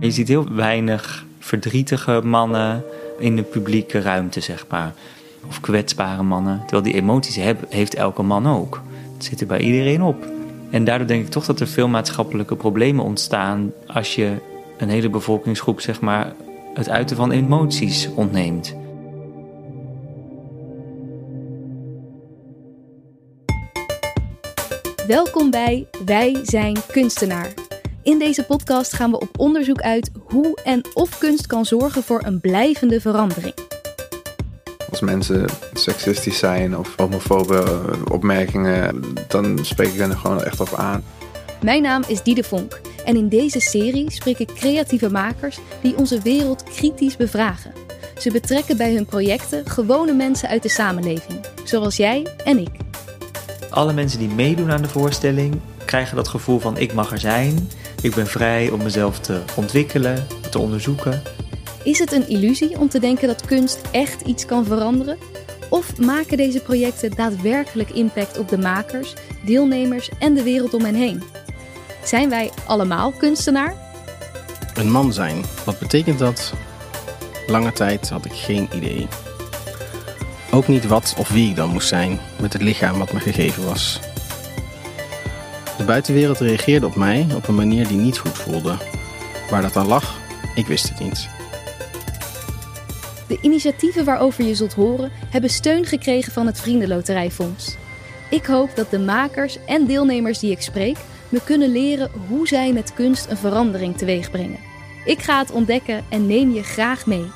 Je ziet heel weinig verdrietige mannen in de publieke ruimte, zeg maar. Of kwetsbare mannen. Terwijl die emoties heeft elke man ook. Het zit er bij iedereen op. En daardoor denk ik toch dat er veel maatschappelijke problemen ontstaan als je een hele bevolkingsgroep, zeg maar, het uiten van emoties ontneemt. Welkom bij Wij zijn kunstenaar. In deze podcast gaan we op onderzoek uit hoe en of kunst kan zorgen voor een blijvende verandering. Als mensen seksistisch zijn of homofobe opmerkingen, dan spreek ik hen er gewoon echt op aan. Mijn naam is Diede Vonk en in deze serie spreek ik creatieve makers die onze wereld kritisch bevragen. Ze betrekken bij hun projecten gewone mensen uit de samenleving, zoals jij en ik. Alle mensen die meedoen aan de voorstelling krijgen dat gevoel van ik mag er zijn. Ik ben vrij om mezelf te ontwikkelen, te onderzoeken. Is het een illusie om te denken dat kunst echt iets kan veranderen? Of maken deze projecten daadwerkelijk impact op de makers, deelnemers en de wereld om hen heen? Zijn wij allemaal kunstenaar? Een man zijn, wat betekent dat? Lange tijd had ik geen idee. Ook niet wat of wie ik dan moest zijn met het lichaam wat me gegeven was. De buitenwereld reageerde op mij op een manier die niet goed voelde. Waar dat aan lag, ik wist het niet. De initiatieven waarover je zult horen hebben steun gekregen van het Vriendenloterijfonds. Ik hoop dat de makers en deelnemers die ik spreek me kunnen leren hoe zij met kunst een verandering teweeg brengen. Ik ga het ontdekken en neem je graag mee.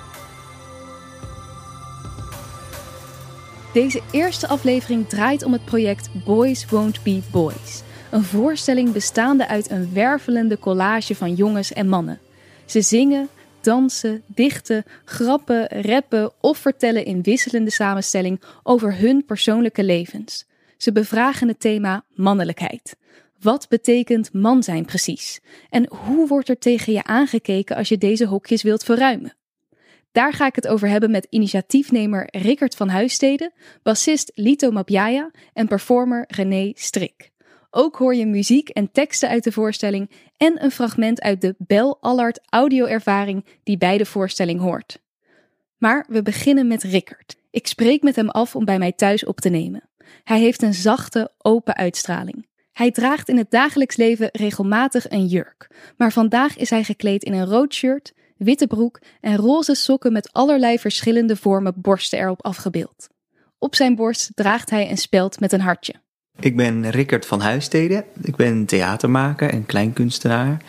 Deze eerste aflevering draait om het project Boys Won't Be Boys. Een voorstelling bestaande uit een wervelende collage van jongens en mannen. Ze zingen, dansen, dichten, grappen, rappen of vertellen in wisselende samenstelling over hun persoonlijke levens. Ze bevragen het thema mannelijkheid. Wat betekent man zijn precies? En hoe wordt er tegen je aangekeken als je deze hokjes wilt verruimen? Daar ga ik het over hebben met initiatiefnemer Rickert van Huisteden, bassist Lito Mapjaya en performer René Strik. Ook hoor je muziek en teksten uit de voorstelling en een fragment uit de Bel Allard audioervaring die bij de voorstelling hoort. Maar we beginnen met Rickert. Ik spreek met hem af om bij mij thuis op te nemen. Hij heeft een zachte, open uitstraling. Hij draagt in het dagelijks leven regelmatig een jurk, maar vandaag is hij gekleed in een rood shirt, witte broek en roze sokken met allerlei verschillende vormen borsten erop afgebeeld. Op zijn borst draagt hij een speld met een hartje. Ik ben Rickert van Huisteden. Ik ben theatermaker en kleinkunstenaar.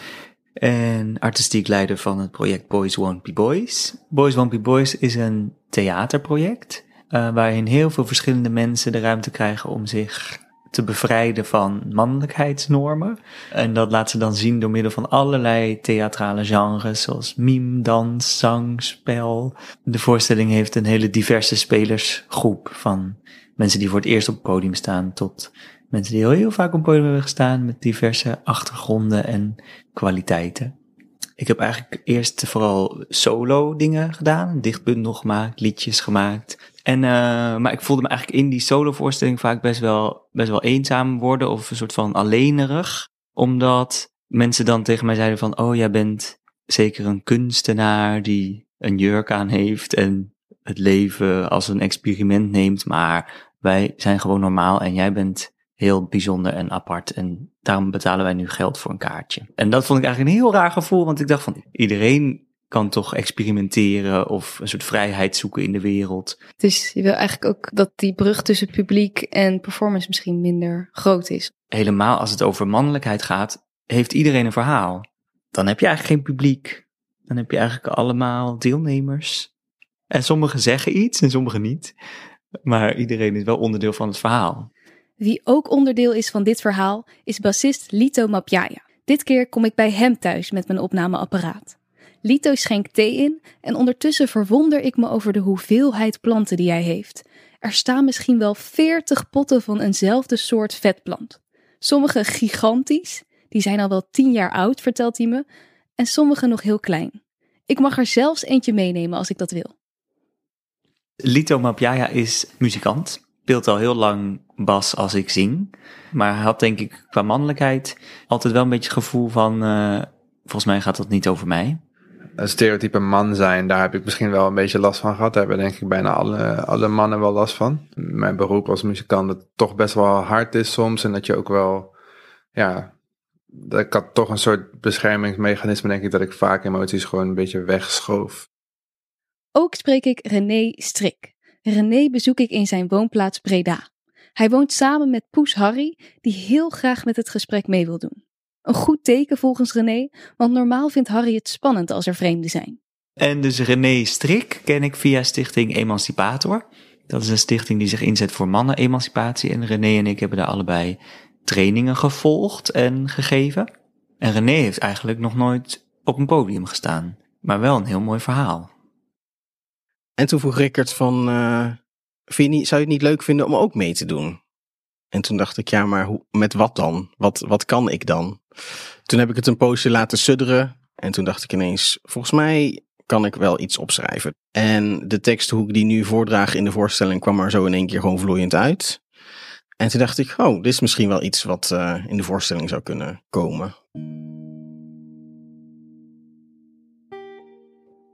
En artistiek leider van het project Boys Won't Be Boys. Boys Won't Be Boys is een theaterproject. Uh, waarin heel veel verschillende mensen de ruimte krijgen om zich te bevrijden van mannelijkheidsnormen. En dat laat ze dan zien door middel van allerlei theatrale genres, zoals mime, dans, zang, spel. De voorstelling heeft een hele diverse spelersgroep van mensen die voor het eerst op het podium staan, tot mensen die heel, heel vaak op podium hebben gestaan met diverse achtergronden en kwaliteiten. Ik heb eigenlijk eerst vooral solo dingen gedaan, dichtbundel gemaakt, liedjes gemaakt. En, uh, maar ik voelde me eigenlijk in die solo voorstelling vaak best wel, best wel eenzaam worden of een soort van alleenerig. Omdat mensen dan tegen mij zeiden van, oh jij bent zeker een kunstenaar die een jurk aan heeft en het leven als een experiment neemt, maar wij zijn gewoon normaal en jij bent heel bijzonder en apart en daarom betalen wij nu geld voor een kaartje. En dat vond ik eigenlijk een heel raar gevoel, want ik dacht van iedereen kan toch experimenteren of een soort vrijheid zoeken in de wereld. Dus je wil eigenlijk ook dat die brug tussen publiek en performance misschien minder groot is. Helemaal als het over mannelijkheid gaat, heeft iedereen een verhaal. Dan heb je eigenlijk geen publiek. Dan heb je eigenlijk allemaal deelnemers. En sommigen zeggen iets en sommigen niet. Maar iedereen is wel onderdeel van het verhaal. Wie ook onderdeel is van dit verhaal is bassist Lito Mapjaya. Dit keer kom ik bij hem thuis met mijn opnameapparaat. Lito schenkt thee in en ondertussen verwonder ik me over de hoeveelheid planten die hij heeft. Er staan misschien wel 40 potten van eenzelfde soort vetplant. Sommige gigantisch, die zijn al wel 10 jaar oud, vertelt hij me, en sommige nog heel klein. Ik mag er zelfs eentje meenemen als ik dat wil. Lito Mapjaya is muzikant. Speelt al heel lang bas als ik zing. Maar had denk ik qua mannelijkheid altijd wel een beetje het gevoel van... Uh, volgens mij gaat dat niet over mij. Een stereotype man zijn, daar heb ik misschien wel een beetje last van gehad. Daar hebben denk ik bijna alle, alle mannen wel last van. Mijn beroep als muzikant dat toch best wel hard is soms. En dat je ook wel, ja, ik had toch een soort beschermingsmechanisme denk ik dat ik vaak emoties gewoon een beetje wegschoof. Ook spreek ik René Strik. René bezoek ik in zijn woonplaats Breda. Hij woont samen met Poes Harry, die heel graag met het gesprek mee wil doen. Een goed teken volgens René, want normaal vindt Harry het spannend als er vreemden zijn. En dus René Strik ken ik via stichting Emancipator. Dat is een stichting die zich inzet voor mannen-emancipatie. En René en ik hebben daar allebei trainingen gevolgd en gegeven. En René heeft eigenlijk nog nooit op een podium gestaan. Maar wel een heel mooi verhaal. En toen vroeg Rickert van, uh, vind je zou je het niet leuk vinden om ook mee te doen? En toen dacht ik, ja, maar hoe, met wat dan? Wat, wat kan ik dan? Toen heb ik het een poosje laten sudderen. En toen dacht ik ineens, volgens mij kan ik wel iets opschrijven. En de tekst hoe ik die nu voordraag in de voorstelling kwam er zo in één keer gewoon vloeiend uit. En toen dacht ik, oh, dit is misschien wel iets wat uh, in de voorstelling zou kunnen komen.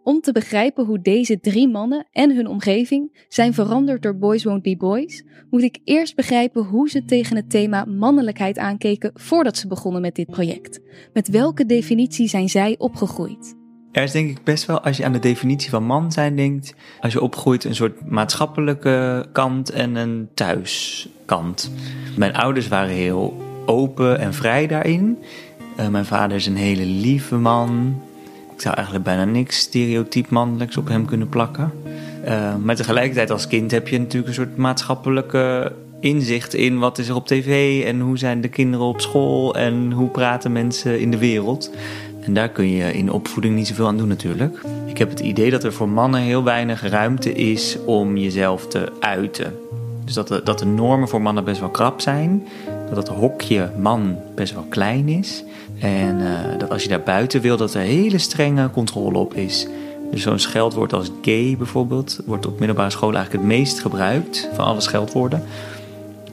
Om te begrijpen hoe deze drie mannen en hun omgeving zijn veranderd door Boys Won't Be Boys, moet ik eerst begrijpen hoe ze tegen het thema mannelijkheid aankeken voordat ze begonnen met dit project. Met welke definitie zijn zij opgegroeid? Er is denk ik best wel, als je aan de definitie van man zijn denkt, als je opgroeit een soort maatschappelijke kant en een thuiskant. Mijn ouders waren heel open en vrij daarin. Uh, mijn vader is een hele lieve man, ik zou eigenlijk bijna niks stereotyp mannelijks op hem kunnen plakken. Uh, maar tegelijkertijd als kind heb je natuurlijk een soort maatschappelijke inzicht in wat is er op tv en hoe zijn de kinderen op school en hoe praten mensen in de wereld. En daar kun je in opvoeding niet zoveel aan doen natuurlijk. Ik heb het idee dat er voor mannen heel weinig ruimte is om jezelf te uiten. Dus dat de, dat de normen voor mannen best wel krap zijn. Dat het hokje man best wel klein is. En uh, dat als je daar buiten wil, dat er hele strenge controle op is. Dus zo'n scheldwoord als gay bijvoorbeeld, wordt op middelbare school eigenlijk het meest gebruikt van alle scheldwoorden.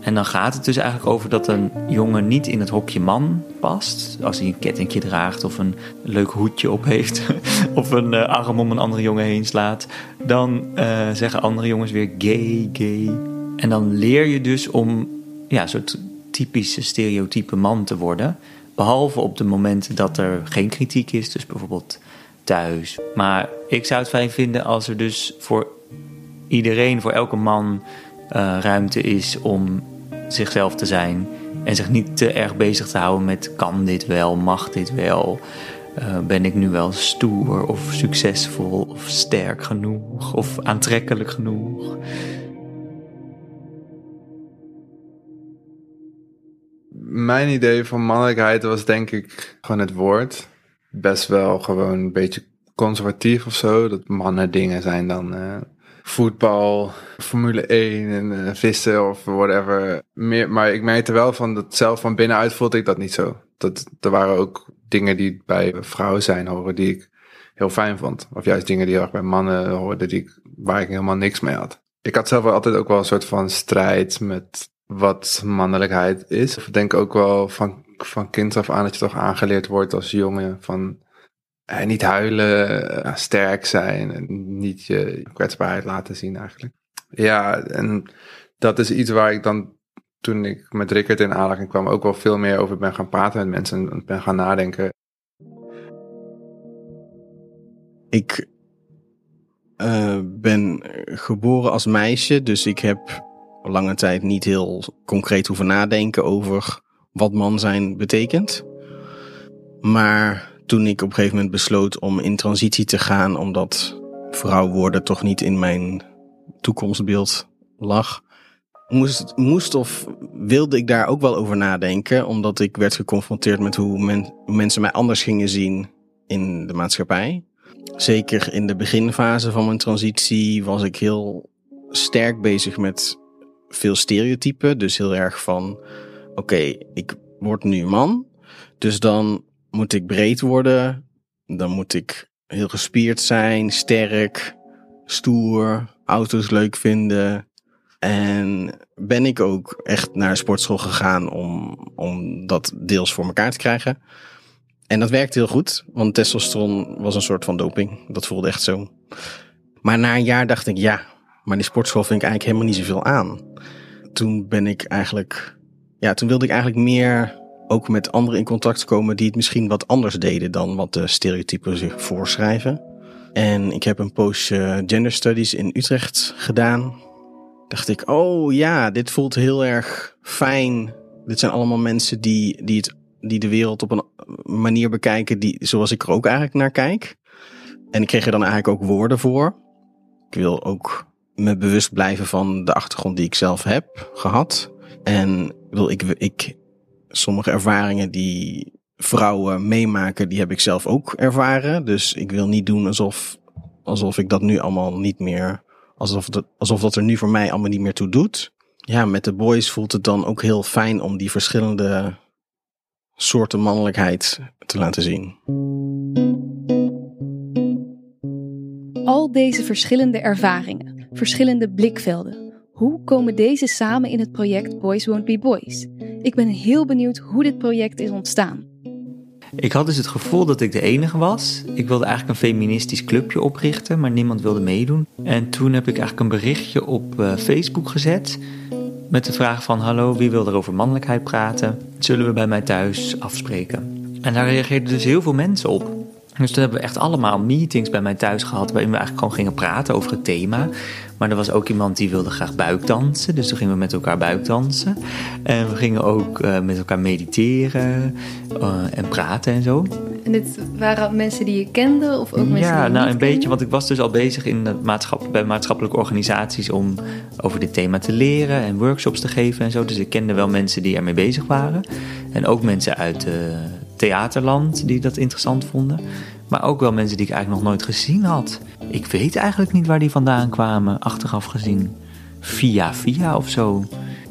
En dan gaat het dus eigenlijk over dat een jongen niet in het hokje man past. Als hij een kettingje draagt of een leuk hoedje op heeft. of een uh, arm om een andere jongen heen slaat. Dan uh, zeggen andere jongens weer gay, gay. En dan leer je dus om ja, soort typische stereotype man te worden. Behalve op de momenten dat er geen kritiek is, dus bijvoorbeeld thuis. Maar ik zou het fijn vinden als er dus voor iedereen, voor elke man, uh, ruimte is om zichzelf te zijn. En zich niet te erg bezig te houden met kan dit wel, mag dit wel. Uh, ben ik nu wel stoer of succesvol of sterk genoeg of aantrekkelijk genoeg? Mijn idee van mannelijkheid was denk ik gewoon het woord. Best wel gewoon een beetje conservatief of zo. Dat mannen dingen zijn dan uh, voetbal, Formule 1 en uh, vissen of whatever. Maar ik merkte wel van dat zelf van binnenuit voelde ik dat niet zo. Dat, er waren ook dingen die bij vrouwen zijn horen die ik heel fijn vond. Of juist dingen die bij mannen hoorden die waar ik helemaal niks mee had. Ik had zelf altijd ook wel een soort van strijd met wat mannelijkheid is. Ik denk ook wel van, van kind af aan dat je toch aangeleerd wordt als jongen van eh, niet huilen, eh, sterk zijn en niet je kwetsbaarheid laten zien eigenlijk. Ja, en dat is iets waar ik dan toen ik met Rickert in aanraking kwam ook wel veel meer over ben gaan praten met mensen en ben gaan nadenken. Ik uh, ben geboren als meisje, dus ik heb lange tijd niet heel concreet hoeven nadenken over wat man zijn betekent. Maar toen ik op een gegeven moment besloot om in transitie te gaan, omdat vrouw worden toch niet in mijn toekomstbeeld lag, moest, moest of wilde ik daar ook wel over nadenken, omdat ik werd geconfronteerd met hoe men, mensen mij anders gingen zien in de maatschappij. Zeker in de beginfase van mijn transitie was ik heel sterk bezig met veel stereotypen. Dus heel erg van, oké, ik word nu man. Dus dan moet ik breed worden. Dan moet ik heel gespierd zijn, sterk, stoer, auto's leuk vinden. En ben ik ook echt naar sportschool gegaan om, om dat deels voor elkaar te krijgen. En dat werkte heel goed, want testosteron was een soort van doping. Dat voelde echt zo. Maar na een jaar dacht ik, ja, maar die sportschool vind ik eigenlijk helemaal niet zoveel aan. Toen ben ik eigenlijk, ja, toen wilde ik eigenlijk meer ook met anderen in contact komen die het misschien wat anders deden dan wat de stereotypen zich voorschrijven. En ik heb een poosje gender studies in Utrecht gedaan. Dacht ik, oh ja, dit voelt heel erg fijn. Dit zijn allemaal mensen die, die, het, die de wereld op een manier bekijken die, zoals ik er ook eigenlijk naar kijk. En ik kreeg er dan eigenlijk ook woorden voor. Ik wil ook me bewust blijven van de achtergrond die ik zelf heb gehad. En wil ik, ik sommige ervaringen die vrouwen meemaken, die heb ik zelf ook ervaren. Dus ik wil niet doen alsof, alsof ik dat nu allemaal niet meer, alsof, dat, alsof dat er nu voor mij allemaal niet meer toe doet. Ja, met de boys voelt het dan ook heel fijn om die verschillende soorten mannelijkheid te laten zien. Al deze verschillende ervaringen, verschillende blikvelden, hoe komen deze samen in het project Boys Won't Be Boys? Ik ben heel benieuwd hoe dit project is ontstaan. Ik had dus het gevoel dat ik de enige was. Ik wilde eigenlijk een feministisch clubje oprichten, maar niemand wilde meedoen. En toen heb ik eigenlijk een berichtje op uh, Facebook gezet met de vraag van hallo, wie wil er over mannelijkheid praten? Zullen we bij mij thuis afspreken? En daar reageerden dus heel veel mensen op. Dus toen hebben we echt allemaal meetings bij mij thuis gehad, waarin we eigenlijk gewoon gingen praten over het thema. Maar er was ook iemand die wilde graag buikdansen, dus toen gingen we met elkaar buikdansen. En we gingen ook uh, met elkaar mediteren uh, en praten en zo. En dit waren mensen die je kende of ook mensen ja, die je nou een beetje, want ik was dus al bezig in het maatschapp, bij maatschappelijke organisaties om over dit thema te leren en workshops te geven en zo. Dus ik kende wel mensen die ermee bezig waren. En ook mensen uit uh, theaterland die dat interessant vonden. Maar ook wel mensen die ik eigenlijk nog nooit gezien had. Ik weet eigenlijk niet waar die vandaan kwamen, achteraf gezien. Via via of zo.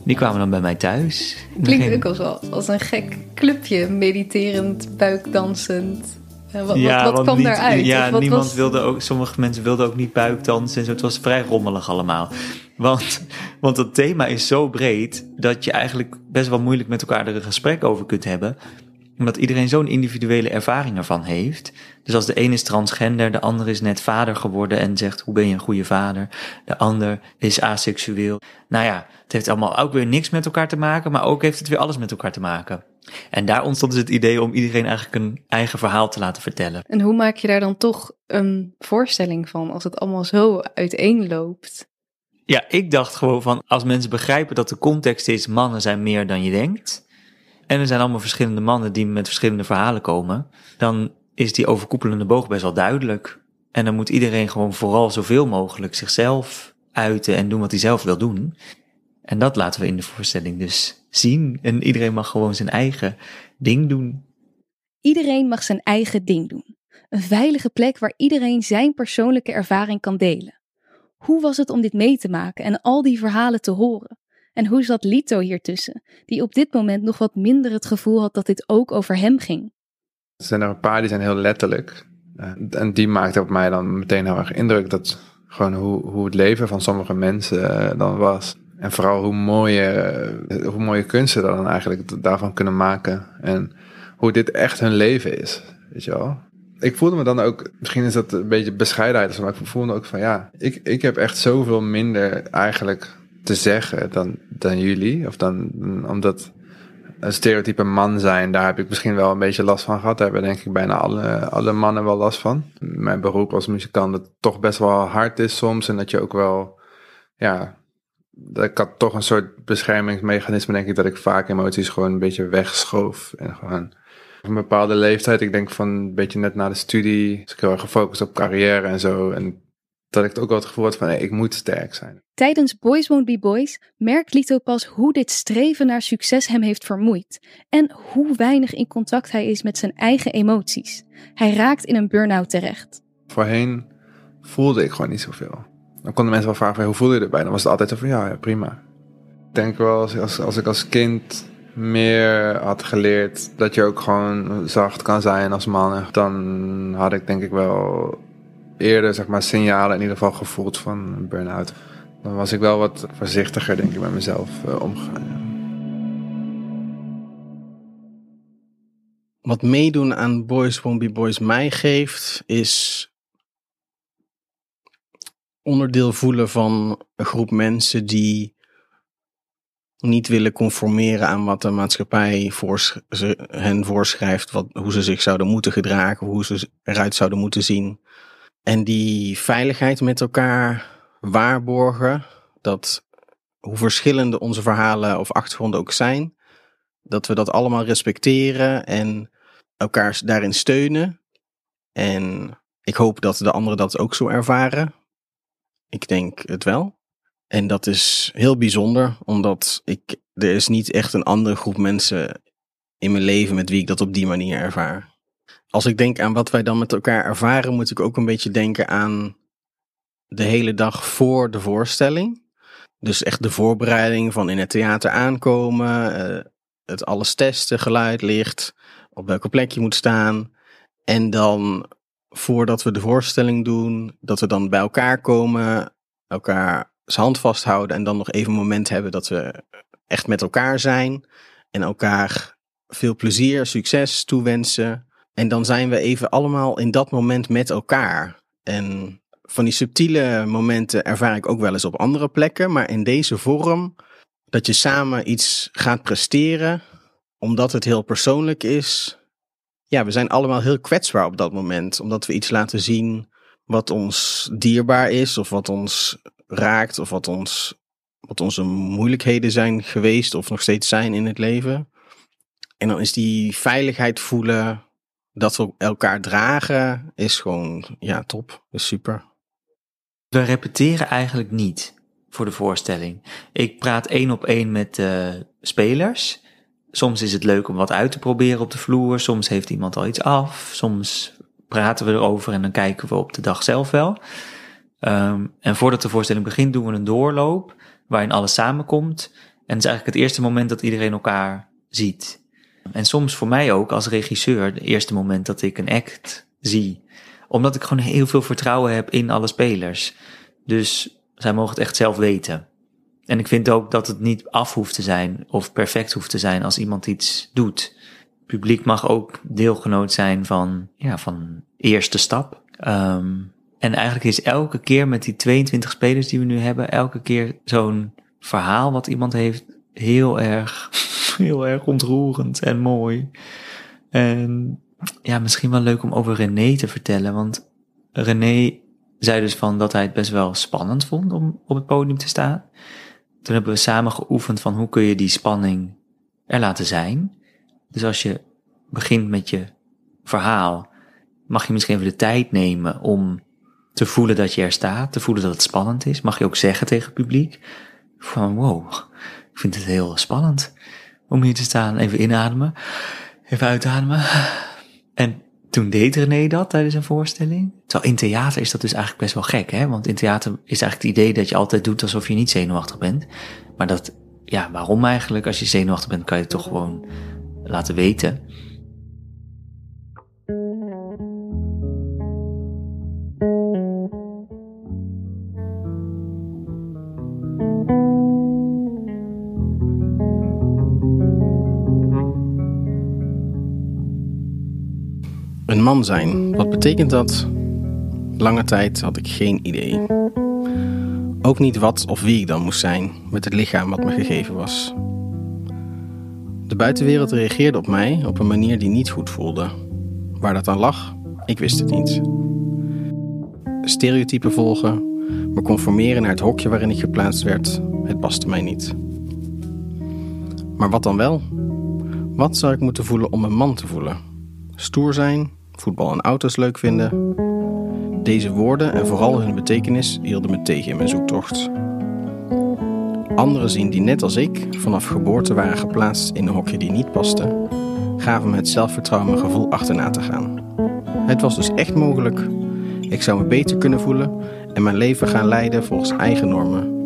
Die kwamen dan bij mij thuis. Klinkt ook als, wel als een gek clubje, mediterend, buikdansend. Eh, wat wat, wat kwam niet- daaruit? Ja, wat niemand was- wilde ook, sommige mensen wilden ook niet buikdansen en zo. Het was vrij rommelig allemaal. Want, want het thema is zo breed dat je eigenlijk best wel moeilijk met elkaar er een gesprek over kunt hebben. Omdat iedereen zo'n individuele ervaring ervan heeft. Dus als de een is transgender, de ander is net vader geworden en zegt hoe ben je een goede vader. De ander is aseksueel. Nou ja, het heeft allemaal ook weer niks met elkaar te maken, maar ook heeft het weer alles met elkaar te maken. En daar ontstond dus het idee om iedereen eigenlijk een eigen verhaal te laten vertellen. En hoe maak je daar dan toch een voorstelling van als het allemaal zo uiteenloopt? Ja, ik dacht gewoon van als mensen begrijpen dat de context is mannen zijn meer dan je denkt. En er zijn allemaal verschillende mannen die met verschillende verhalen komen. Dan is die overkoepelende boog best wel duidelijk. En dan moet iedereen gewoon vooral zoveel mogelijk zichzelf uiten en doen wat hij zelf wil doen. En dat laten we in de voorstelling dus zien. En iedereen mag gewoon zijn eigen ding doen. Iedereen mag zijn eigen ding doen. Een veilige plek waar iedereen zijn persoonlijke ervaring kan delen. Hoe was het om dit mee te maken en al die verhalen te horen? En hoe zat Lito hiertussen, die op dit moment nog wat minder het gevoel had dat dit ook over hem ging? Er zijn er een paar die zijn heel letterlijk. Eh, en die maakte op mij dan meteen heel erg indruk. Dat gewoon hoe, hoe het leven van sommige mensen eh, dan was. En vooral hoe mooie, eh, hoe mooie kunsten dan eigenlijk daarvan kunnen maken. En hoe dit echt hun leven is. Weet je wel? Ik voelde me dan ook, misschien is dat een beetje bescheidenheid, maar ik voelde me ook van ja, ik, ik heb echt zoveel minder eigenlijk te zeggen dan, dan jullie. Of dan, omdat een stereotype man zijn, daar heb ik misschien wel een beetje last van gehad. Daar hebben denk ik bijna alle, alle mannen wel last van. Mijn beroep als muzikant, dat toch best wel hard is soms. En dat je ook wel, ja, dat ik had toch een soort beschermingsmechanisme, denk ik, dat ik vaak emoties gewoon een beetje wegschoof. En gewoon op een bepaalde leeftijd, ik denk van een beetje net na de studie, was ik heel gefocust op carrière en zo. En dat ik ook wel het gevoel had van, hey, ik moet sterk zijn. Tijdens Boys Won't Be Boys merkt Lito pas hoe dit streven naar succes hem heeft vermoeid en hoe weinig in contact hij is met zijn eigen emoties. Hij raakt in een burn-out terecht. Voorheen voelde ik gewoon niet zoveel. Dan konden mensen wel vragen, van, hoe voel je erbij? Dan was het altijd zo van, ja, ja prima. Ik denk wel, als, als, als ik als kind meer had geleerd dat je ook gewoon zacht kan zijn als man, dan had ik denk ik wel eerder zeg maar, signalen in ieder geval gevoeld van burn-out. Dan was ik wel wat voorzichtiger, denk ik, met mezelf uh, omgegaan. Wat meedoen aan Boys Won't Be Boys mij geeft, is onderdeel voelen van een groep mensen die niet willen conformeren aan wat de maatschappij hen voorschrijft, wat, hoe ze zich zouden moeten gedragen, hoe ze eruit zouden moeten zien. En die veiligheid met elkaar waarborgen, dat hoe verschillende onze verhalen of achtergronden ook zijn, dat we dat allemaal respecteren en elkaar daarin steunen. En ik hoop dat de anderen dat ook zo ervaren. Ik denk het wel. En dat is heel bijzonder, omdat ik, er is niet echt een andere groep mensen in mijn leven met wie ik dat op die manier ervaar. Als ik denk aan wat wij dan met elkaar ervaren, moet ik ook een beetje denken aan de hele dag voor de voorstelling. Dus echt de voorbereiding van in het theater aankomen, eh, het alles testen, geluid, licht, op welke plek je moet staan. En dan voordat we de voorstelling doen, dat we dan bij elkaar komen, elkaar hand vasthouden en dan nog even een moment hebben dat we echt met elkaar zijn en elkaar veel plezier, succes toewensen. En dan zijn we even allemaal in dat moment met elkaar. En van die subtiele momenten ervaar ik ook wel eens op andere plekken, maar in deze vorm dat je samen iets gaat presteren, omdat het heel persoonlijk is. Ja, we zijn allemaal heel kwetsbaar op dat moment, omdat we iets laten zien wat ons dierbaar is of wat ons raakt of wat, ons, wat onze moeilijkheden zijn geweest of nog steeds zijn in het leven. En dan is die veiligheid voelen, dat we elkaar dragen, is gewoon, ja, top. Is super. We repeteren eigenlijk niet voor de voorstelling. Ik praat één op één met de spelers. Soms is het leuk om wat uit te proberen op de vloer. Soms heeft iemand al iets af. Soms praten we erover en dan kijken we op de dag zelf wel. Ehm, en voordat de voorstelling begint, doen we een doorloop waarin alles samenkomt. En het is eigenlijk het eerste moment dat iedereen elkaar ziet. En soms voor mij ook als regisseur, het eerste moment dat ik een act zie. Omdat ik gewoon heel veel vertrouwen heb in alle spelers. Dus zij mogen het echt zelf weten. En ik vind ook dat het niet af hoeft te zijn of perfect hoeft te zijn als iemand iets doet. Publiek mag ook deelgenoot zijn van, ja, van eerste stap. Um, en eigenlijk is elke keer met die 22 spelers die we nu hebben, elke keer zo'n verhaal wat iemand heeft, heel erg, heel erg ontroerend en mooi. En ja, misschien wel leuk om over René te vertellen, want René zei dus van dat hij het best wel spannend vond om op het podium te staan. Toen hebben we samen geoefend van hoe kun je die spanning er laten zijn. Dus als je begint met je verhaal, mag je misschien even de tijd nemen om te voelen dat je er staat, te voelen dat het spannend is. Mag je ook zeggen tegen het publiek van wow, ik vind het heel spannend om hier te staan. Even inademen, even uitademen. En toen deed René dat tijdens een voorstelling. Terwijl in theater is dat dus eigenlijk best wel gek, hè? Want in theater is eigenlijk het idee dat je altijd doet alsof je niet zenuwachtig bent. Maar dat, ja, waarom eigenlijk? Als je zenuwachtig bent, kan je het toch gewoon laten weten. Man zijn, wat betekent dat? Lange tijd had ik geen idee. Ook niet wat of wie ik dan moest zijn met het lichaam wat me gegeven was. De buitenwereld reageerde op mij op een manier die niet goed voelde. Waar dat aan lag, ik wist het niet. Stereotypen volgen, me conformeren naar het hokje waarin ik geplaatst werd, het paste mij niet. Maar wat dan wel? Wat zou ik moeten voelen om een man te voelen? Stoer zijn, voetbal en auto's leuk vinden. Deze woorden en vooral hun betekenis hielden me tegen in mijn zoektocht. Anderen zien die net als ik vanaf geboorte waren geplaatst in een hokje die niet paste, gaven me het zelfvertrouwen mijn gevoel achterna te gaan. Het was dus echt mogelijk. Ik zou me beter kunnen voelen en mijn leven gaan leiden volgens eigen normen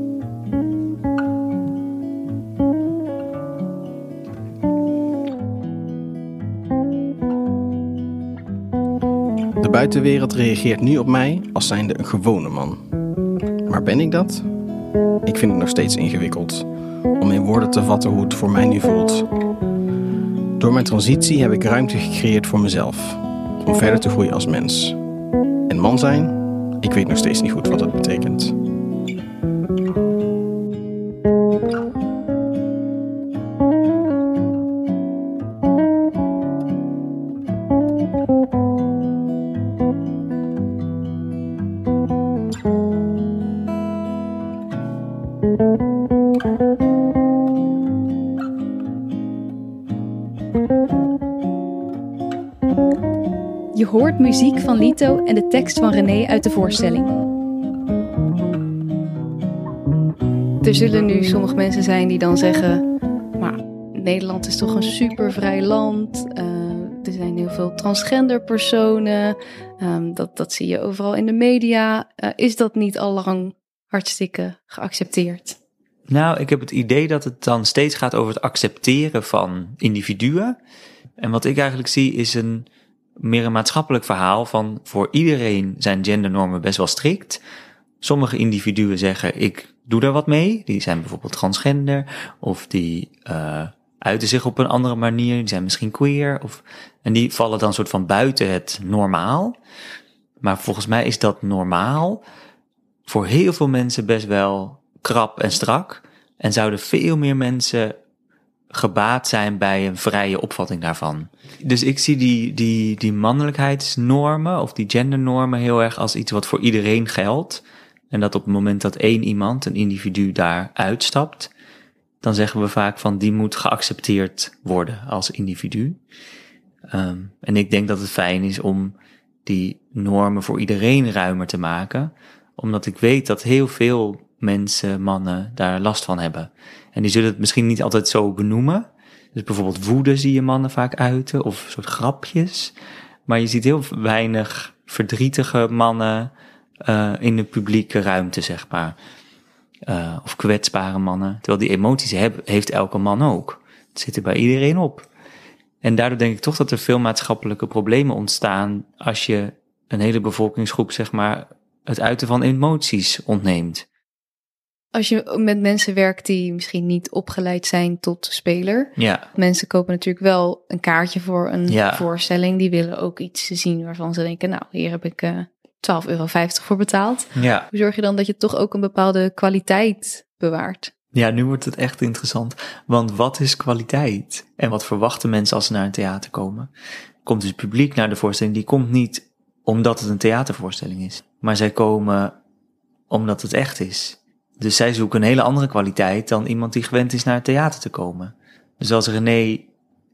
buitenwereld reageert nu op mij als zijnde een gewone man. Maar ben ik dat? Ik vind het nog steeds ingewikkeld om in woorden te vatten hoe het voor mij nu voelt. Door mijn transitie heb ik ruimte gecreëerd voor mezelf, om verder te groeien als mens. En man zijn, ik weet nog steeds niet goed wat dat muziek van Lito en de tekst van René uit de voorstelling. Er zullen nu sommige mensen zijn die dan zeggen: Maar Nederland is toch een supervrij land. Uh, er zijn heel veel transgender personen. Um, dat, dat zie je overal in de media. Uh, is dat niet al lang hartstikke geaccepteerd? Nou, ik heb het idee dat het dan steeds gaat over het accepteren van individuen. En wat ik eigenlijk zie is een meer een maatschappelijk verhaal van voor iedereen zijn gendernormen best wel strikt. Sommige individuen zeggen ik doe daar wat mee. Die zijn bijvoorbeeld transgender of die uh, uiten zich op een andere manier. Die zijn misschien queer of en die vallen dan soort van buiten het normaal. Maar volgens mij is dat normaal voor heel veel mensen best wel krap en strak. En zouden veel meer mensen gebaat zijn bij een vrije opvatting daarvan. Dus ik zie die, die, die mannelijkheidsnormen of die gendernormen heel erg als iets wat voor iedereen geldt. En dat op het moment dat één iemand, een individu, daar uitstapt, dan zeggen we vaak van die moet geaccepteerd worden als individu. Um, en ik denk dat het fijn is om die normen voor iedereen ruimer te maken, omdat ik weet dat heel veel mensen, mannen, daar last van hebben. En die zullen het misschien niet altijd zo benoemen. Dus bijvoorbeeld woede zie je mannen vaak uiten, of soort grapjes. Maar je ziet heel weinig verdrietige mannen uh, in de publieke ruimte, zeg maar. Uh, of kwetsbare mannen. Terwijl die emoties heeft elke man ook. Het zit er bij iedereen op. En daardoor denk ik toch dat er veel maatschappelijke problemen ontstaan als je een hele bevolkingsgroep, zeg maar, het uiten van emoties ontneemt als je met mensen werkt die misschien niet opgeleid zijn tot speler. Ja. Mensen kopen natuurlijk wel een kaartje voor een voorstelling. Die willen ook iets zien waarvan ze denken, nou, hier heb ik uh, eh, 12,50 euro voor betaald. Ja. Hoe zorg je dan dat je toch ook een bepaalde kwaliteit bewaart? Ja, nu wordt het echt interessant. Want wat is kwaliteit? En wat verwachten mensen als ze naar een theater komen? Komt dus publiek naar de voorstelling, die komt niet omdat het een theatervoorstelling is. Maar zij komen omdat het echt is. Dus zij zoeken een hele andere kwaliteit dan iemand die gewend is naar het theater te komen. Dus als René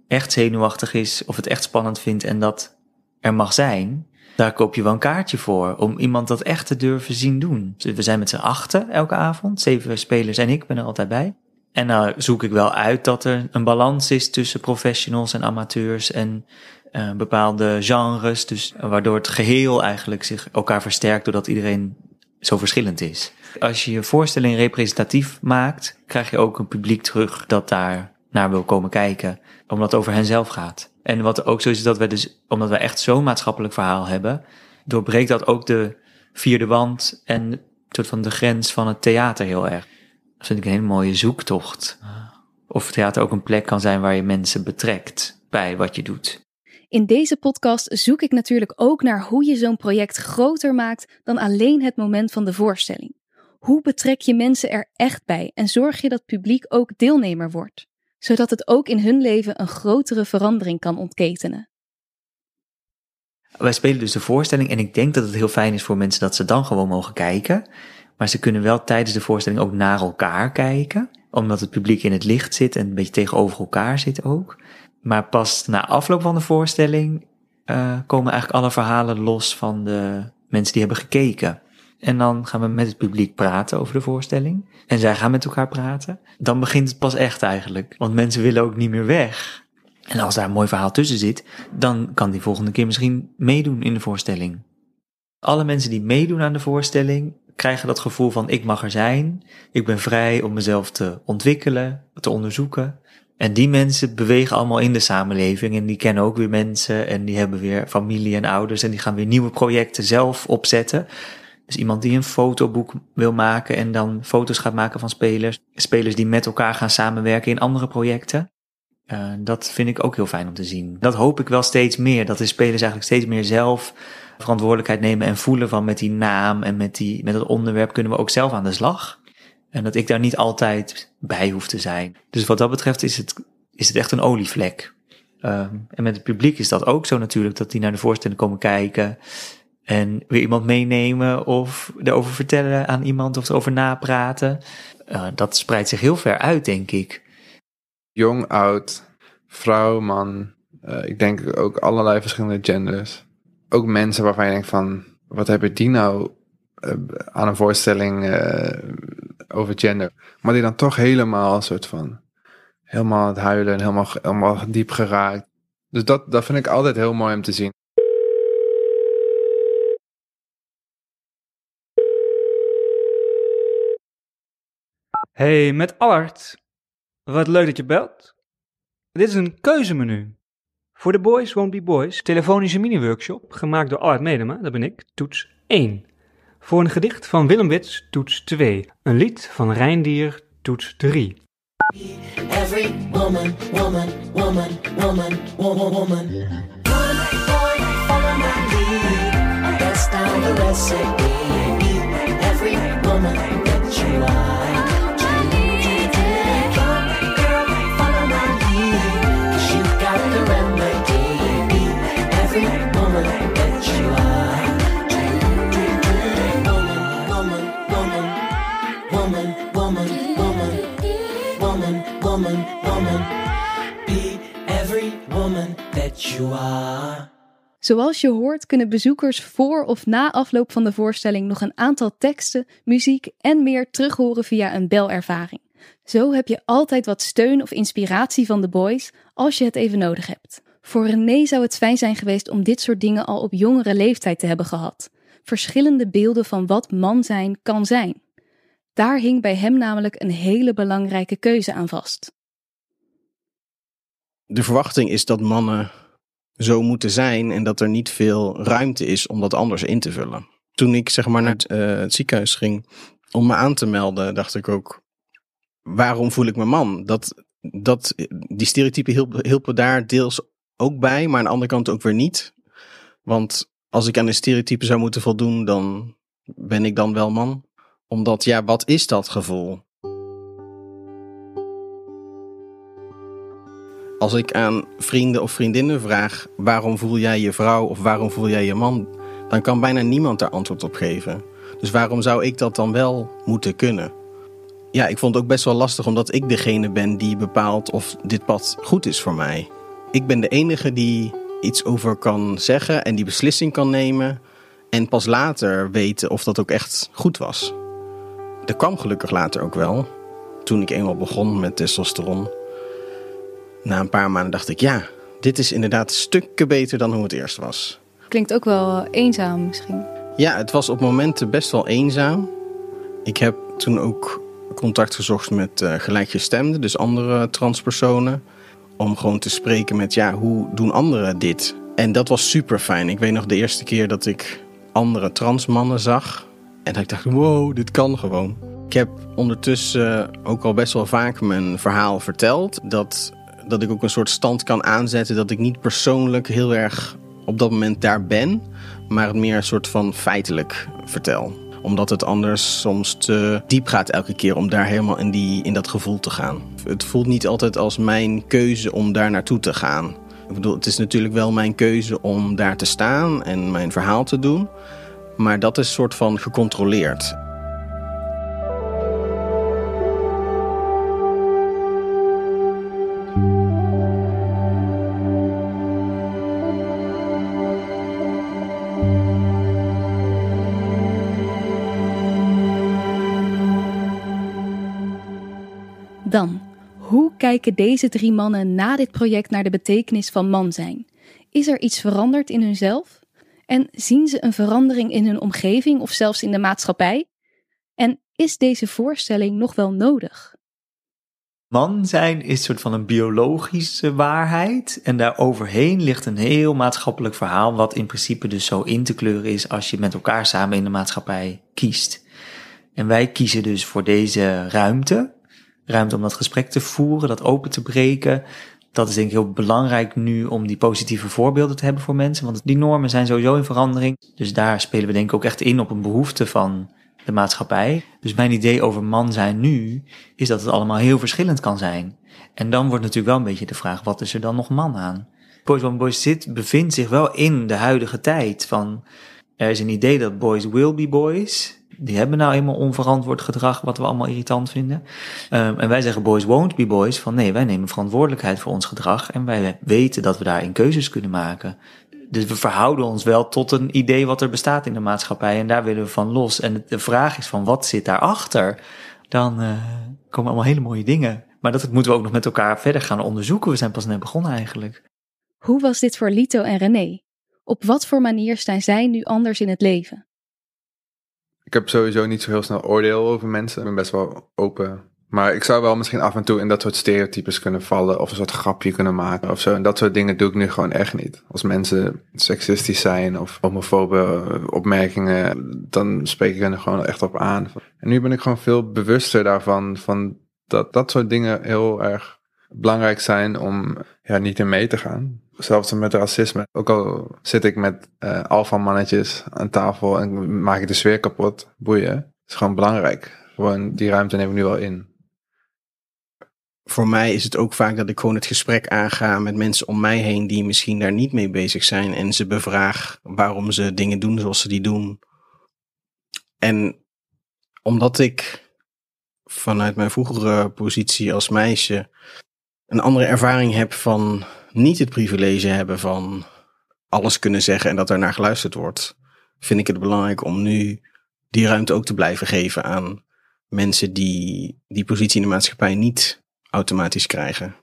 echt zenuwachtig is of het echt spannend vindt en dat er mag zijn, daar koop je wel een kaartje voor om iemand dat echt te durven zien doen. We zijn met z'n achten elke avond, zeven spelers en ik ben er altijd bij. En dan zoek ik wel uit dat er een balans is tussen professionals en amateurs en uh, bepaalde genres. Dus waardoor het geheel eigenlijk zich elkaar versterkt doordat iedereen zo verschillend is. Als je je voorstelling representatief maakt, krijg je ook een publiek terug dat daar naar wil komen kijken, omdat het over hen zelf gaat. En wat ook zo is, dat we dus, omdat we echt zo'n maatschappelijk verhaal hebben, doorbreekt dat ook de vierde wand en soort van de grens van het theater heel erg. Dat vind ik een hele mooie zoektocht. Of theater ook een plek kan zijn waar je mensen betrekt bij wat je doet. In deze podcast zoek ik natuurlijk ook naar hoe je zo'n project groter maakt dan alleen het moment van de voorstelling. Hoe betrek je mensen er echt bij en zorg je dat publiek ook deelnemer wordt, zodat het ook in hun leven een grotere verandering kan ontketenen? Wij spelen dus de voorstelling en ik denk dat het heel fijn is voor mensen dat ze dan gewoon mogen kijken. Maar ze kunnen wel tijdens de voorstelling ook naar elkaar kijken, omdat het publiek in het licht zit en een beetje tegenover elkaar zit ook. Maar pas na afloop van de voorstelling uh, komen eigenlijk alle verhalen los van de mensen die hebben gekeken. En dan gaan we met het publiek praten over de voorstelling. En zij gaan met elkaar praten. Dan begint het pas echt eigenlijk. Want mensen willen ook niet meer weg. En als daar een mooi verhaal tussen zit, dan kan die volgende keer misschien meedoen in de voorstelling. Alle mensen die meedoen aan de voorstelling krijgen dat gevoel van ik mag er zijn. Ik ben vrij om mezelf te ontwikkelen, te onderzoeken. En die mensen bewegen allemaal in de samenleving en die kennen ook weer mensen en die hebben weer familie en ouders en die gaan weer nieuwe projecten zelf opzetten. Dus iemand die een fotoboek wil maken en dan foto's gaat maken van spelers. Spelers die met elkaar gaan samenwerken in andere projecten. Uh, dat vind ik ook heel fijn om te zien. Dat hoop ik wel steeds meer. Dat de spelers eigenlijk steeds meer zelf verantwoordelijkheid nemen en voelen van met die naam en met, die, met het onderwerp kunnen we ook zelf aan de slag. En dat ik daar niet altijd bij hoef te zijn. Dus wat dat betreft is het, is het echt een olievlek. Um, en met het publiek is dat ook zo natuurlijk, dat die naar de voorstelling komen kijken. En weer iemand meenemen of erover vertellen aan iemand of erover napraten. Uh, dat spreidt zich heel ver uit, denk ik. Jong, oud, vrouw, man. Uh, ik denk ook allerlei verschillende genders. Ook mensen waarvan je denkt van, wat hebben die nou uh, aan een voorstelling over gender? Maar die dan toch helemaal een soort van, helemaal aan het huilen en helemaal, helemaal diep geraakt. Dus dat, dat vind ik altijd heel mooi om te zien. Hey, met Allard. Wat leuk dat je belt. Dit is een keuzemenu. Voor de Boys Won't Be Boys, telefonische mini-workshop, gemaakt door Allard Medema, dat ben ik, toets 1. Voor een gedicht van Willem Wits, toets 2. Een lied van Reindier, toets 3. Every woman, woman, woman, woman, woman, woman. That's down the recipe. Every woman that you are. Zoals je hoort kunnen bezoekers voor of na afloop van de voorstelling nog een aantal teksten, muziek en meer terughoren via een belervaring. Zo heb je altijd wat steun of inspiratie van de boys als je het even nodig hebt. Voor René zou het fijn zijn geweest om dit soort dingen al op jongere leeftijd te hebben gehad. Verschillende beelden van wat man zijn kan zijn. Daar hing bij hem namelijk een hele belangrijke keuze aan vast. De verwachting is dat mannen zo moeten zijn en dat er niet veel ruimte is om dat anders in te vullen. Toen ik zeg maar naar het, het ziekenhuis ging om me aan te melden, dacht ik ook, waarom voel ik me man? Dat, dat, die stereotypen hielpen daar deels ook bij, maar aan de andere kant ook weer niet. Want als ik aan de stereotypen zou moeten voldoen, dan ben ik dan wel man. Omdat, ja, wat is dat gevoel? Als ik aan vrienden of vriendinnen vraag waarom voel jij je vrouw of waarom voel jij je man, dan kan bijna niemand daar antwoord op geven. Dus waarom zou ik dat dan wel moeten kunnen? Ja, ik vond het ook best wel lastig omdat ik degene ben die bepaalt of dit pad goed is voor mij. Ik ben de enige die iets over kan zeggen en die beslissing kan nemen en pas later weten of dat ook echt goed was. Dat kwam gelukkig later ook wel, toen ik eenmaal begon met testosteron na een paar maanden dacht ik, ja, dit is inderdaad stukken beter dan hoe het eerst was. Klinkt ook wel eenzaam misschien. Ja, het was op momenten best wel eenzaam. Ik heb toen ook contact gezocht met uh, gelijkgestemden, dus andere transpersonen. Om gewoon te spreken met, ja, hoe doen anderen dit? En dat was super fijn. Ik weet nog de eerste keer dat ik andere transmannen zag. En dat ik dacht, wow, dit kan gewoon. Ik heb ondertussen ook al best wel vaak mijn verhaal verteld. Dat dat ik ook een soort stand kan aanzetten dat ik niet persoonlijk heel erg op dat moment daar ben, maar het meer een soort van feitelijk vertel. Omdat het anders soms te diep gaat elke keer om daar helemaal in, die, in dat gevoel te gaan. Het voelt niet altijd als mijn keuze om daar naartoe te gaan. Ik bedoel, het is natuurlijk wel mijn keuze om daar te staan en mijn verhaal te doen. Maar dat is soort van gecontroleerd. Kijken deze drie mannen na dit project naar de betekenis van man zijn? Is er iets veranderd in hunzelf? En zien ze een verandering in hun omgeving of zelfs in de maatschappij? En is deze voorstelling nog wel nodig? Man zijn is een soort van een biologische waarheid. En daaroverheen ligt een heel maatschappelijk verhaal, wat in principe dus zo in te kleuren is als je met elkaar samen in de maatschappij kiest. En wij kiezen dus voor deze ruimte, ruimte om dat gesprek te voeren, dat open te breken, dat is denk ik heel belangrijk nu om die positieve voorbeelden te hebben voor mensen. Want die normen zijn sowieso in verandering. Dus daar spelen we denk ik ook echt in op een behoefte van de maatschappij. Dus mijn idee over man zijn nu is dat het allemaal heel verschillend kan zijn. En dan wordt natuurlijk wel een beetje de vraag, wat is er dan nog man aan? Boys One Boys zit, bevindt zich wel in de huidige tijd van, er is een idee dat boys will be boys. Die hebben nou eenmaal onverantwoord gedrag, wat we allemaal irritant vinden. Um, en wij zeggen boys won't be boys, van nee, wij nemen verantwoordelijkheid voor ons gedrag en wij weten dat we daarin keuzes kunnen maken. Dus we verhouden ons wel tot een idee wat er bestaat in de maatschappij en daar willen we van los. En de vraag is van wat zit daarachter? Dan uh, komen allemaal hele mooie dingen. Maar dat moeten we ook nog met elkaar verder gaan onderzoeken. We zijn pas net begonnen eigenlijk. Hoe was dit voor Lito en René? Op wat voor manier staan zij nu anders in het leven? Ik heb sowieso niet zo heel snel oordeel over mensen. Ik ben best wel open. Maar ik zou wel misschien af en toe in dat soort stereotypes kunnen vallen. Of een soort grapje kunnen maken of zo. En dat soort dingen doe ik nu gewoon echt niet. Als mensen seksistisch zijn of homofobe opmerkingen. Dan spreek ik er gewoon echt op aan. En nu ben ik gewoon veel bewuster daarvan. Van dat dat soort dingen heel erg belangrijk zijn om ja, niet in mee te gaan. Zelfs met racisme. Ook al zit ik met uh, alfa mannetjes aan tafel en maak ik de sfeer kapot, boeien. Het is gewoon belangrijk. Gewoon die ruimte neem ik nu wel in. Voor mij is het ook vaak dat ik gewoon het gesprek aanga met mensen om mij heen die misschien daar niet mee bezig zijn. En ze bevraag waarom ze dingen doen zoals ze die doen. En omdat ik vanuit mijn vroegere positie als meisje een andere ervaring heb van niet het privilege hebben van alles kunnen zeggen en dat er naar geluisterd wordt, vind ik het belangrijk om nu die ruimte ook te blijven geven aan mensen die die positie in de maatschappij niet automatisch krijgen.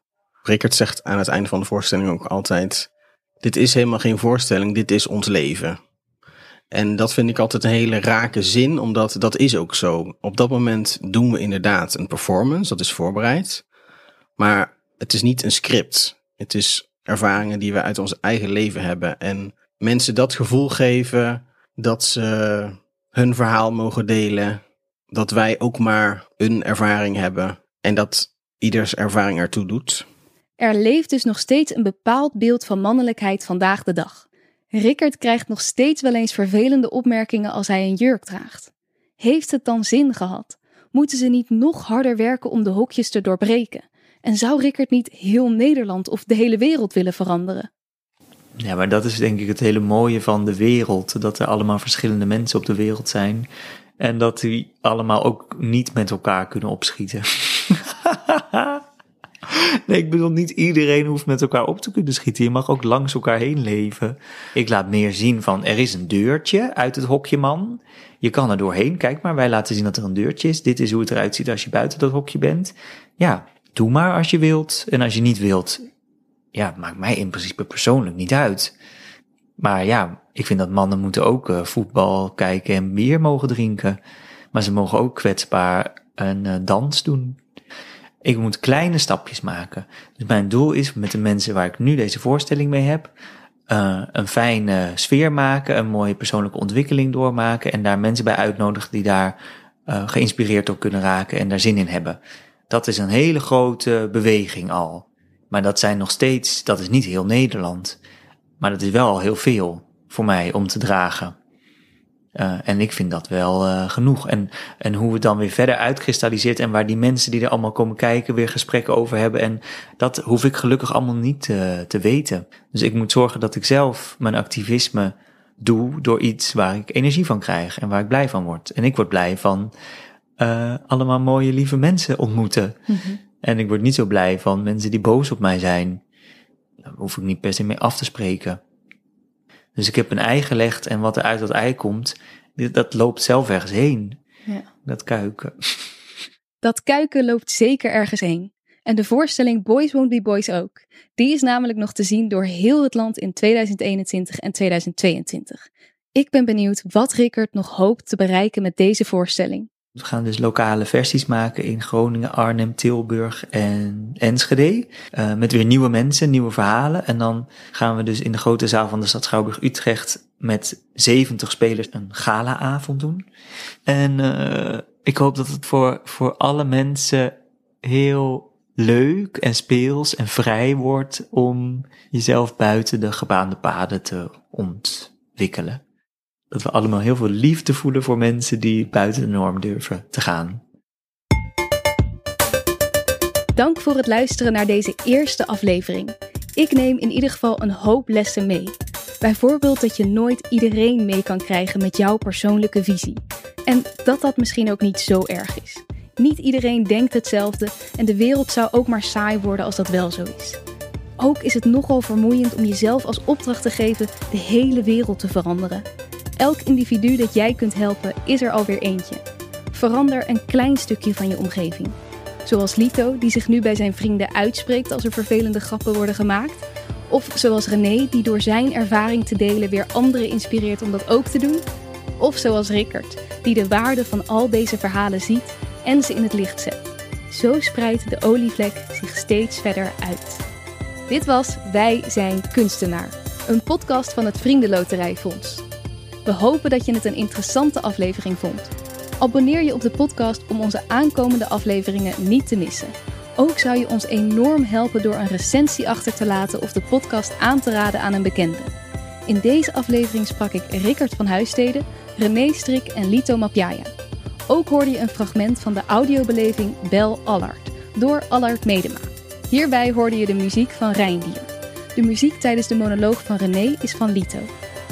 Rickert zegt aan het einde van de voorstelling ook altijd: Dit is helemaal geen voorstelling, dit is ons leven. En dat vind ik altijd een hele rake zin, omdat dat is ook zo. Op dat moment doen we inderdaad een performance, dat is voorbereid. Maar het is niet een script. Het is ervaringen die we uit ons eigen leven hebben. En mensen dat gevoel geven dat ze hun verhaal mogen delen. Dat wij ook maar een ervaring hebben. En dat ieders ervaring ertoe doet. Er leeft dus nog steeds een bepaald beeld van mannelijkheid vandaag de dag. Rickert krijgt nog steeds wel eens vervelende opmerkingen als hij een jurk draagt. Heeft het dan zin gehad? Moeten ze niet nog harder werken om de hokjes te doorbreken? En zou Rickert niet heel Nederland of de hele wereld willen veranderen? Ja, maar dat is denk ik het hele mooie van de wereld. Dat er allemaal verschillende mensen op de wereld zijn. En dat die allemaal ook niet met elkaar kunnen opschieten. Nee, ik bedoel, niet iedereen hoeft met elkaar op te kunnen schieten. Je mag ook langs elkaar heen leven. Ik laat meer zien van, er is een deurtje uit het hokje man. Je kan er doorheen, kijk maar, wij laten zien dat er een deurtje is. Dit is hoe het eruit ziet als je buiten dat hokje bent. Ja, doe maar als je wilt. En als je niet wilt, ja, maakt mij in principe persoonlijk niet uit. Maar ja, ik vind dat mannen moeten ook uh, voetbal kijken en bier mogen drinken. Maar ze mogen ook kwetsbaar een uh, dans doen. Ik moet kleine stapjes maken. Dus mijn doel is met de mensen waar ik nu deze voorstelling mee heb, uh, een fijne sfeer maken, een mooie persoonlijke ontwikkeling doormaken en daar mensen bij uitnodigen die daar geïnspireerd door kunnen raken en daar zin in hebben. Dat is een hele grote beweging al. Maar dat zijn nog steeds, dat is niet heel Nederland. Maar dat is wel heel veel voor mij om te dragen. Uh, en ik vind dat wel uh, genoeg. En, en hoe het dan weer verder uitkristalliseert en waar die mensen die er allemaal komen kijken weer gesprekken over hebben. En dat hoef ik gelukkig allemaal niet uh, te weten. Dus ik moet zorgen dat ik zelf mijn activisme doe door iets waar ik energie van krijg en waar ik blij van word. En ik word blij van allemaal mooie, lieve mensen ontmoeten. Mm -hmm. En ik word niet zo blij van mensen die boos op mij zijn. Daar hoef ik niet per se mee af te spreken. Dus ik heb een ei gelegd en wat er uit dat ei komt, dat loopt zelf ergens heen. Ja. Dat kuiken. Dat kuiken loopt zeker ergens heen. En de voorstelling Boys Won't Be Boys ook. Die is namelijk nog te zien door heel het land in 2021 en 2022. Ik ben benieuwd wat Rickert nog hoopt te bereiken met deze voorstelling. We gaan dus lokale versies maken in Groningen, Arnhem, Tilburg en Enschede. Uh, met weer nieuwe mensen, nieuwe verhalen. En dan gaan we dus in de grote zaal van de stad Schouwburg-Utrecht met 70 spelers een galaavond doen. En uh, ik hoop dat het voor, voor alle mensen heel leuk en speels en vrij wordt om jezelf buiten de gebaande paden te ontwikkelen. Dat we allemaal heel veel liefde voelen voor mensen die buiten de norm durven te gaan. Dank voor het luisteren naar deze eerste aflevering. Ik neem in ieder geval een hoop lessen mee. Bijvoorbeeld dat je nooit iedereen mee kan krijgen met jouw persoonlijke visie. En dat dat misschien ook niet zo erg is. Niet iedereen denkt hetzelfde en de wereld zou ook maar saai worden als dat wel zo is. Ook is het nogal vermoeiend om jezelf als opdracht te geven de hele wereld te veranderen. Elk individu dat jij kunt helpen is er alweer eentje. Verander een klein stukje van je omgeving. Zoals Lito, die zich nu bij zijn vrienden uitspreekt als er vervelende grappen worden gemaakt. Of zoals René, die door zijn ervaring te delen weer anderen inspireert om dat ook te doen. Of zoals Rickert, die de waarde van al deze verhalen ziet en ze in het licht zet. Zo spreidt de olievlek zich steeds verder uit. Dit was Wij zijn kunstenaar, een podcast van het Vriendenloterijfonds. We hopen dat je het een interessante aflevering vond. Abonneer je op de podcast om onze aankomende afleveringen niet te missen. Ook zou je ons enorm helpen door een recensie achter te laten of de podcast aan te raden aan een bekende. In deze aflevering sprak ik Rickert van Huisteden, René Strik en Lito Mapjaya. Ook hoorde je een fragment van de audiobeleving Bel Allard door Allard Medema. Hierbij hoorde je de muziek van Reindier. De muziek tijdens de monoloog van René is van Lito.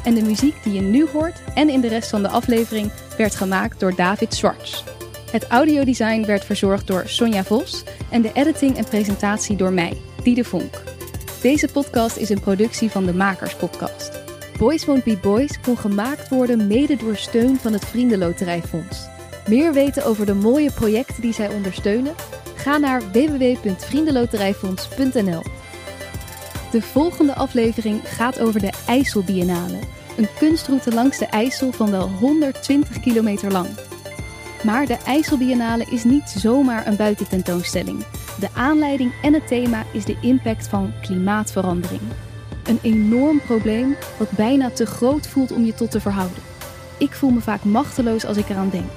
En de muziek die je nu hoort en in de rest van de aflevering werd gemaakt door David Schwartz. Het audiodesign werd verzorgd door Sonja Vos en de editing en presentatie door mij, Diede Vonk. Deze podcast is een productie van de Makers Podcast. Boys Won't Be Boys kon gemaakt worden mede door steun van het Vriendenloterijfonds. Meer weten over de mooie projecten die zij ondersteunen? Ga naar www.vriendenloterijfonds.nl. De volgende aflevering gaat over de IJsselbiennale, een kunstroute langs de IJssel van wel 120 kilometer lang. Maar de IJsselbiennale is niet zomaar een buitententoonstelling. De aanleiding en het thema is de impact van klimaatverandering. Een enorm probleem wat bijna te groot voelt om je tot te verhouden. Ik voel me vaak machteloos als ik eraan denk.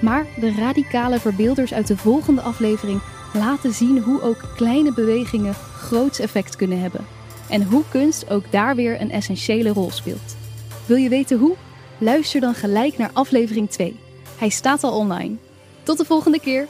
Maar de radicale verbeelders uit de volgende aflevering laten zien hoe ook kleine bewegingen groots effect kunnen hebben. En hoe kunst ook daar weer een essentiële rol speelt. Wil je weten hoe? Luister dan gelijk naar aflevering 2. Hij staat al online. Tot de volgende keer!